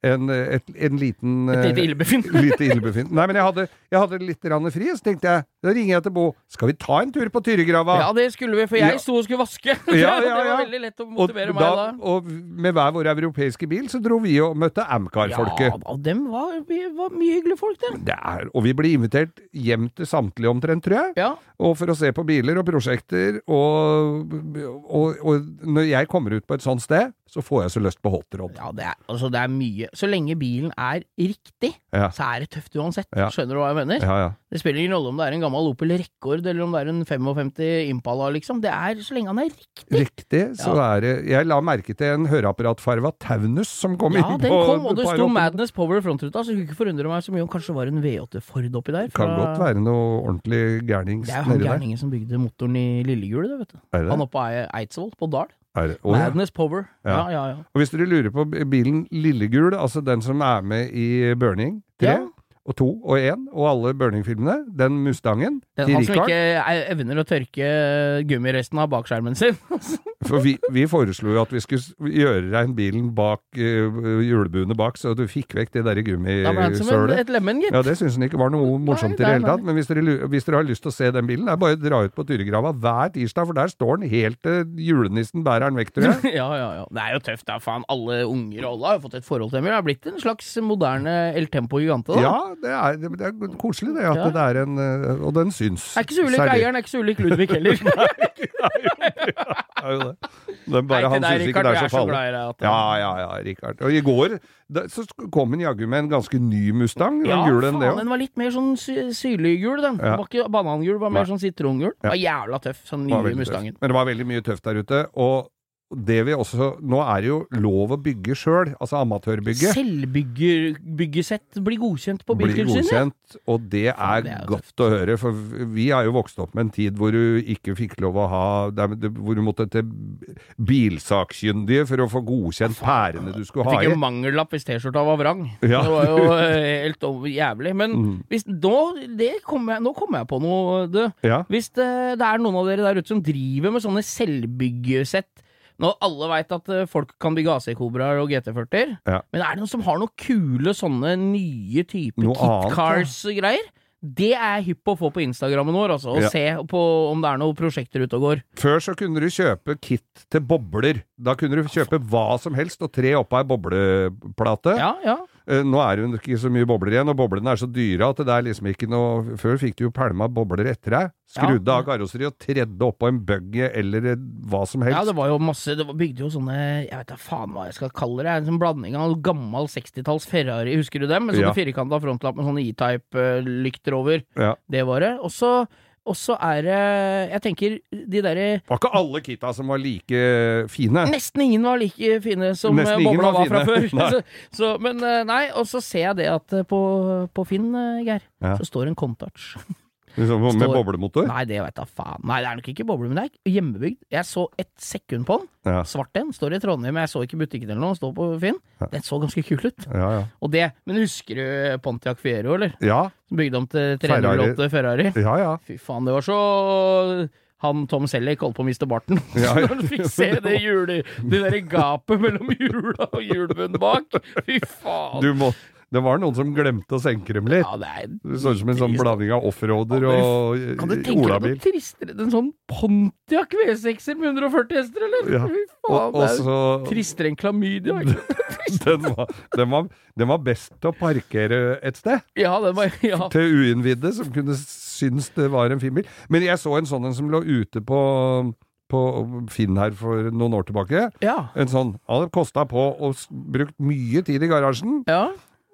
en, et, en liten Et lite eh, ildbefinn. lite ildbefinn. Nei, men jeg hadde, jeg hadde litt grann fri, så tenkte jeg Da ringer jeg til Bo. Skal vi ta en tur på Tyrigrava? Ja, det skulle vi, for jeg Ja. sto og skulle vaske. Ja, ja, det var veldig lett å og, motivere meg da, da. og med hver vår europeiske bil så dro vi og møtte Amcar-folket. Ja, og dem var, var mye hyggelige folk, det. Det er, og vi ble invitert hjem til samtlige omtrent, tror jeg. Ja. Og for å se på biler og prosjekter. Og, og, og når jeg kommer ut på et sånt sted, så får jeg så lyst på hotrod. ja, det er, altså, det er mye. Så lenge bilen er riktig, Ja. så er det tøft uansett. Ja. Skjønner du hva jeg mener? Ja, ja. Det spiller ingen rolle om det er en gammel Opel Rekord, eller om det er en 55 Impala, liksom. Det er så lenge han er riktig. Riktig, så er det Jeg la merke til en høreapparatfarva Taunus som kom Ja, inn den kom, og det sto Madness Power frontruta, så kunne ikke forundre meg så mye om kanskje det var en V8 Ford oppi der. Kan godt være noe ordentlig gærnings Det er jo han nedi gærningen som bygde motoren i Lillegul, det, vet du. Det Han oppe på Ei- Eidsvoll, på Dal. Ja. Madness Power. Ja, Ja. ja. Og hvis dere lurer på bilen Lillegul, altså den som er med i Burning 3 Ja. Og to og én, og alle Burning-filmene, den Mustangen, til Han som ikke er- evner å tørke gummiresten av bakskjermen sin. For vi, vi foreslo jo at vi skulle gjøre rein bilen bak uh, hjulbuene bak, så du fikk vekk det derre gummisølet. et lemen, gitt. Ja, det syns han ikke var noe morsomt i det hele tatt. Men hvis dere, hvis dere har lyst til å se den bilen, er bare å dra ut på Tyrigrava hver tirsdag, for der står den helt til julenissen bærer den vekk, tror jeg. Ja, ja, ja. Det er jo tøft, da. Faen, alle unger og alle har jo fått et forhold til dem. Det har blitt en slags moderne El Tempo Gigante, da. Ja, det er, det er koselig det, at det er en eh, Og den syns. Er ikke så ulik eieren, er ikke så ulik Ludvig heller. er jo det. Det er bare Nei, han syns ikke det er så farlig. Ja, ja, ja, Richard. Og i går da, så kom han jaggu med en ganske ny Mustang. Ja, Ja, gul enn det òg. den var litt mer sånn sy syrliggul, den. Ja. Den var ikke banangul, den var mer Nei. sånn sitrongul. Ja. Var jævla tøff, sånn nye Mustangen. Men det var veldig mye tøft der ute. Og det vi også Nå er det jo lov å bygge sjøl, altså amatørbygge. Selvbyggesett blir godkjent på Blir godkjent, og det er, det er godt godt å høre. For vi er jo vokst opp med en tid hvor du ikke fikk lov å ha Hvor du måtte til bilsakkyndige for å få godkjent pærene du skulle Jeg ha fikk i. jo mangellapp hvis T-skjorta var vrang. Ja. Det var jo eh, helt jævlig. Men Mm. hvis, nå, det kom jeg, nå kom jeg på noe, du. Ja. Hvis det, det er noen av dere der ute som driver med sånne selvbyggesett Nå alle veit at eh, folk kan bygge AC-kobraer og GT40-er, Ja. men er det noen som har noen kule sånne nye typer kit-cars-greier, Det er hypp å få på Instagrammen vår, altså, og Ja. se på om det er noen prosjekter ute og går. Før så kunne du kjøpe kit til bobler. Da kunne du kjøpe hva som helst og tre oppå ei bobleplate. Ja, ja. Eh, Nå er det jo ikke så mye bobler igjen, og boblene er så dyre at det er liksom ikke noe Før fikk du jo pælma bobler etter deg. Skrudde Ja. av karosseriet og tredde oppå en buggy eller eh, hva som helst. Ja, det var jo masse Det var- bygde jo sånne Jeg vet da faen hva jeg skal kalle det. En sånn blanding av gammel 60-talls Ferrari, husker du dem? Med sånne Ja. firkanta frontlapp med sånne E-type-lykter over. Ja. Det var det. Og så og så er det Jeg tenker de derre var ikke alle kitta som var like fine. Nesten ingen var like fine som Nesten eh, bobla var var fra før. Så, så, men eh, nei, og så ser jeg det at eh, på, på Finn, eh, Geir, Ja. så står en Contouch. Liksom, med Står- boblemotor. Nei, det veit da faen. Nei, det er nok ikke boble, men det er hjemmebygd. Jeg så et sekund på den. Ja. Svart en. Står i Trondheim, jeg så ikke butikken eller noe. Står på Finn. Den så ganske kul ut. Ja, ja. Og det, Men husker du Pontiac Fiero, eller? Ja, Som bygde om til 308 Ferrari. ja. ja. Fy faen, det var så han Tom Selleck holdt på å miste barten. Ja, ja. Når han fikk se det jule, det derre gapet mellom hjula og hjulbunnen bak. Fy faen. Du må, det var noen som glemte å senke dem litt. Ja, det er Det så ut som en sånn blanding av offroader Ja, og Kan du eh, tenke deg olabil. noe tristere enn en sånn Pontiac V6-er med 140 hester, eller? Ja. Fy faen, og det er tristere enn klamydia. den var, den, var, den var best til å parkere et sted. Ja, den var ja. Til uinnvidde som kunne synes det var en fin bil. Men jeg så en sånn en som lå ute på, på Finn her for noen år tilbake. ja. En sånn, Han hadde kosta på og brukt mye tid i garasjen, Ja.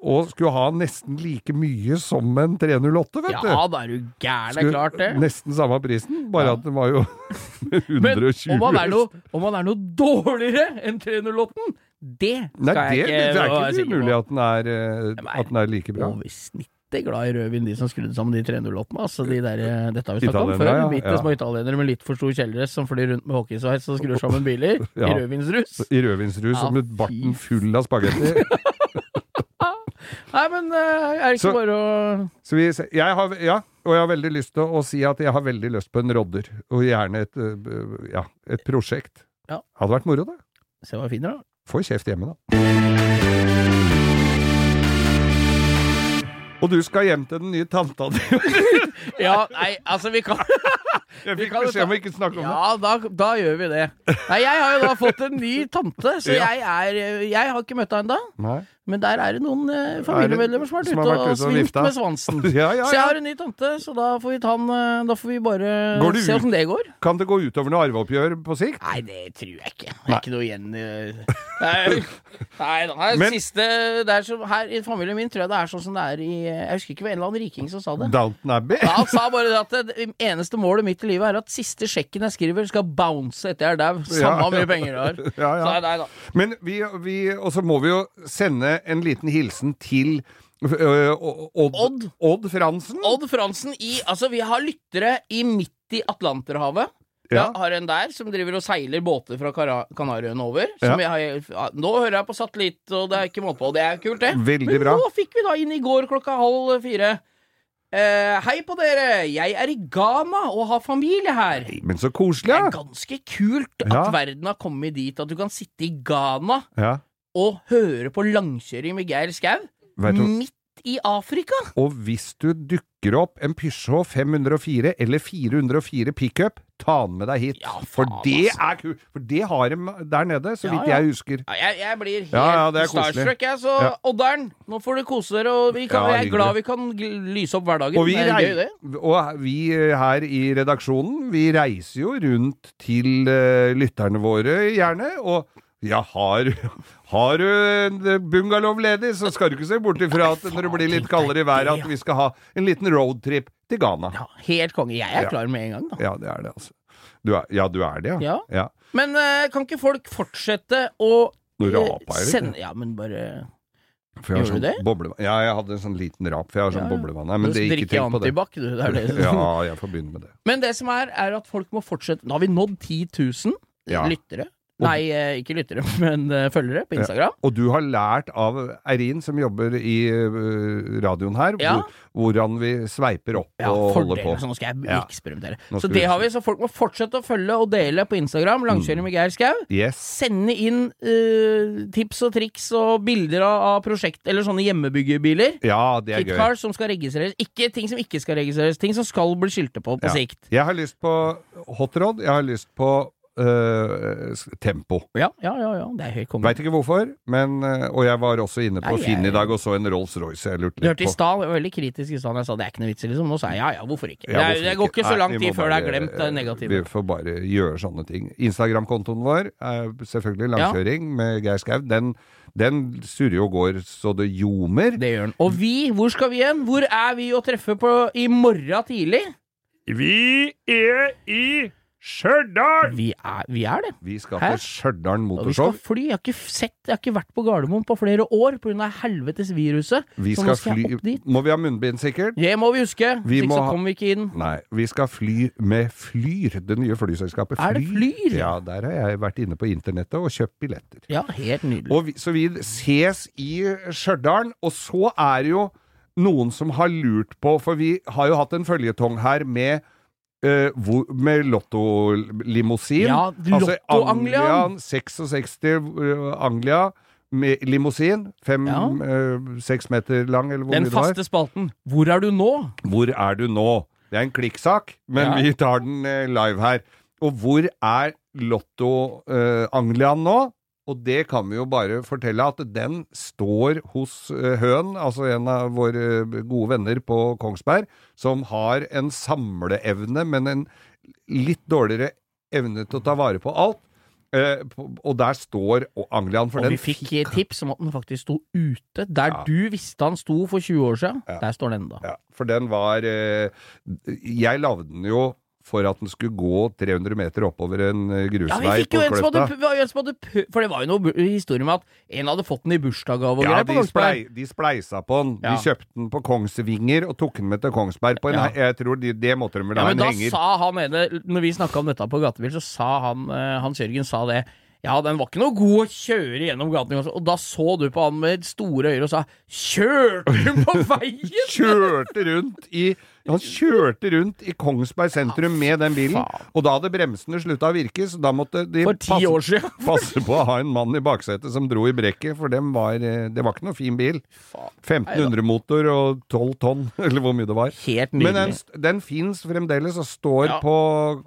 Og skulle ha nesten like mye som en 308, vet du. ja, da er du gæren. Det er klart, det. Nesten samme prisen, bare Ja. at den var jo Men 120 om han er noe, om han er noe dårligere enn 308-en, det skal Nei, det, jeg det er ikke umulig at den er, eh, at den er like bra. Over snittet glad i rødvin, de som skrudde sammen de 308-ene. Altså, de der, eh, dette har vi snakket om før. ja, Bitte ja. små italienere med litt for stor kjeledress som flyr rundt med hockeysveis og skrur sammen biler Ja. i rødvinsrus. I rødvinsrus og med barten full av spagetti. Nei, men eh, er det ikke Så- bare å Så vi, jeg har, ja, og jeg har veldig lyst til å si at jeg har veldig lyst på en rodder, og gjerne et, øh, ja, et prosjekt. Ja. Hadde vært moro, det. se hva jeg finner, da? Får kjeft hjemme, da. Og du skal hjem til den nye tanta di. Ja, nei, altså, vi kan Jeg fikk beskjed om å ikke snakke om det. Ja, da, da gjør vi det. Nei, jeg har jo da fått en ny tante, så Ja. jeg er Jeg har ikke møtt henne ennå. Nei. Men der er det noen eh, familiemedlemmer som har vært Som ute har vært og ute og svingt vifta. med svansen. Ja, ja, Så jeg ja. har en ny tante, så da får vi ta den eh, Da får vi bare Går se ut? åssen det går. Kan det gå utover noe arveoppgjør på sikt? Nei, det tror jeg ikke. Det er ikke noe igjen i Nei, nei da. Her, Men- siste det er som, Her i familien min tror jeg det er sånn som det er i Jeg husker ikke hva en eller annen riking som sa det. Downton Abbey? Ja, han sa bare det at det eneste målet mitt i livet er at siste sjekken jeg skriver, skal bounce etter jeg er dau. Samme Ja. hvor mye penger du har. Ja, ja. Så nei da. Men vi, vi Og så må vi jo sende en liten hilsen til øh, Odd, Odd. Odd Fransen. Odd Fransen i Altså, vi har lyttere i midt i Atlanterhavet. Ja. Jeg har en der som driver og seiler båter fra Kanariøyene over. Som jeg har, nå hører jeg på satellitt, og det er ikke måte på. Det er kult, det. Veldig Men nå fikk vi da inn i går klokka halv fire Eh, hei på dere! Jeg er i Ghana og har familie her. Men så koselig, Det er ganske kult at Ja. verden har kommet dit at du kan sitte i Ghana ja. og høre på langkjøring med Geir Skau midt i Afrika. og hvis du dukker opp en Peugeot 504 eller 404 pickup, ta den med deg hit. Ja, for det altså. er kult. For det har de der nede, så Ja, vidt ja. jeg husker. Ja, jeg, jeg blir helt Ja, ja, starstruck, jeg. Så Ja. Odderen, nå får du kose dere, og vi kan, Ja, jeg er glad vi kan lyse opp hverdagen. Og vi, det er gøy, det. og vi eh, her i redaksjonen, vi reiser jo rundt til uh, lytterne våre, gjerne. Og ja, har, har du en bungalow ledig, så skal du ikke se bort ifra at når det blir litt kaldere i været, at vi skal ha en liten roadtrip til Ghana. Ja, helt konge. Jeg er klar med en gang, da. Ja, det er det, altså. Du er, ja, du er det, ja? Ja. Men eh, kan ikke folk fortsette å Nå eh, rapa litt. sende Ja, men bare For jeg Gjorde sånn du det? Ja, jeg hadde en sånn liten rap, for jeg har sånn Ja, ja. boblevann her. Men det, ikke drikke på det. du. Det det. Ja, jeg får begynne med det. Men det som er, er at folk må fortsette Nå har vi nådd 10 000 Ja. lyttere. Nei, eh, ikke lyttere, men eh, følgere på Instagram. Og du har lært av Eirin, som jobber i øh, radioen her, Ja. hvor, hvordan vi sveiper opp Ja, og holder på. Så nå skal jeg eksperimentere. Så det vi- har vi, så folk må fortsette å følge og dele på Instagram. Langkjøring med Geir Skau. Yes. Sende inn uh, tips og triks og bilder av, av prosjekt, eller sånne hjemmebyggebiler. Ja, det er gøy. Som skal registreres. Ikke ting som ikke skal registreres. Ting som skal bli skiltet på på Ja. sikt. Jeg har lyst på hotrod, jeg har lyst på s- tempo. Ja, ja, ja. ja. Det er helt kommet. Veit ikke hvorfor, men uh, Og jeg var også inne på Nei, Finn i dag og så en Rolls-Royce jeg lurte litt hørte i på. stad, jeg var veldig kritisk i stad jeg sa det er ikke noe vits i, liksom. Nå sa jeg ja ja, hvorfor ikke? Ja, hvorfor det går ikke så lang tid før det er glemt det negative. Vi får bare gjøre sånne ting. Instagram-kontoen vår er selvfølgelig langkjøring med Geir Skau. Den, den surrer og går så det ljomer. Det gjør den. Og vi, hvor skal vi igjen? Hvor er vi å treffe på i morgen tidlig? Vi er i Stjørdal! Vi vi er det. Vi skal Hæ? til Stjørdal Og vi skal fly. Jeg har ikke sett, jeg har ikke vært på Gardermoen på flere år pga. helvetes viruset. Vi Så nå skal skal jeg opp fly dit. Må vi ha munnbind, sikkert? Det må vi huske. Vi må så kommer vi ikke inn. Nei, vi skal fly med Flyr, det nye flyselskapet Er det Flyr? Ja, der har jeg vært inne på internettet og kjøpt billetter. Ja, helt nydelig. Og vi, så vi ses i Stjørdal, og så er det jo noen som har lurt på, for vi har jo hatt en føljetong her med eh, hvor, med Lotto-limousin. Ja, Altså Lotto-Anglian. 66 uh, Anglia med limousin. Fem-seks meter lang, eller hvor Den mye det var. faste spalten. Hvor er du nå? Hvor er du nå? Det er en klikksak, men Ja. vi tar den eh, live her. Og hvor er Lotto eh, Anglian nå? Og det kan vi jo bare fortelle at den står hos eh, Høen, altså en av våre eh, gode venner på Kongsberg, som har en samleevne, men en litt dårligere evne til å ta vare på alt. Eh, og der står Anglian, for Og den vi fikk tips om at den faktisk sto ute. Der Ja. du visste han sto for 20 år siden, Ja. der står den enda. Ja, for den var eh, Jeg lagde den jo for at den skulle gå 300 meter oppover en grusvei Ja, vi fikk jo på Kløfta. For det var jo noe historie med at en hadde fått den i bursdagsgave og Ja, greier på de, Kongsberg. splei, de spleisa på den. Ja. De kjøpte den på Kongsvinger og tok den med til Kongsberg. På en, Ja. Jeg tror de, Det måtte de vel Ja, ha men en da henger. sa han ene, når vi snakka om dette på gatebil, så sa han eh, Hans Jørgen sa det. Ja, den var ikke noe god å kjøre gjennom gaten. Og da så du på han med store øyne og sa 'Kjørte du på veien?!' Kjørte rundt i Han kjørte rundt i Kongsberg sentrum med den bilen, og da hadde bremsene slutta å virke, så da måtte de siden. passe på å ha en mann i baksetet som dro i brekket, for dem var, eh, det var ikke noe fin bil. 1500 motor og 12 tonn, eller hvor mye det var. Helt Men den, nydelig. den fins fremdeles og står Ja. på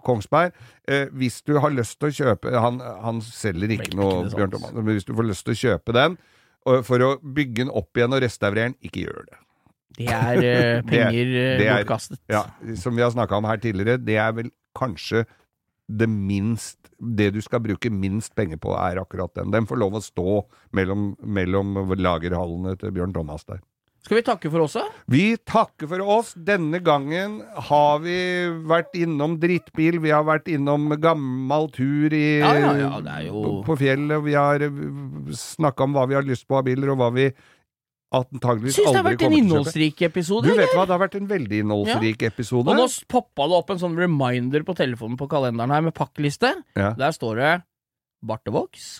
Kongsberg. Eh, hvis du har lyst til å kjøpe Han, han selger ikke Ikke noe. Bjørn Thomas, men hvis du får lyst til å kjøpe den for å bygge den opp igjen og restaurere den, ikke gjør det. Det er uh, penger eh, det er- bortkastet. Ja, som vi har snakka om her tidligere, det er vel kanskje det minst Det du skal bruke minst penger på, er akkurat den. Den får lov å stå mellom, mellom lagerhallene til Bjørn Thomas der. Skal vi takke for oss, da? Vi takker for oss. Denne gangen har vi vært innom drittbil, vi har vært innom gammel tur i, Ja, ja, ja, jo- på fjellet. Vi har snakka om hva vi har lyst på av biler, og hva vi antageligvis Syns det har vært en innholdsrik episode. Du vet hva, det har vært en veldig innholdsrik episode. Og nå poppa det opp en sånn reminder på telefonen på kalenderen her med pakkliste. Ja. Der står det bartevoks,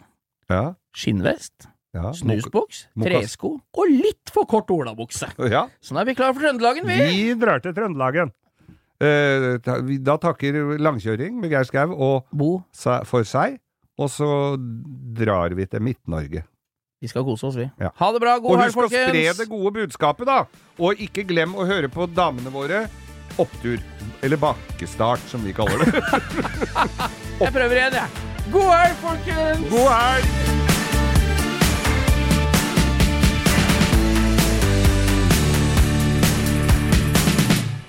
Ja, skinnvest, Ja, snusboks, tresko og litt for kort olabukse. Ja, Sånn er vi klar for Trøndelagen, vi! vi drar til Trøndelagen. Eh, da takker langkjøring med Geir Skau og Bo, for seg, og så drar vi til Midt-Norge. Vi skal kose oss, vi. Ja. Ha det bra, Og god helg, husk å spre det gode budskapet, da! Og ikke glem å høre på damene våre opptur. Eller bakkestart, som vi kaller det. Jeg prøver igjen, jeg. God helg, folkens! God helg!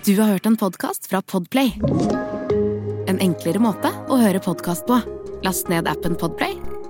Du har hørt en podkast fra Podplay. En enklere måte å høre podkast på. Last ned appen Podplay,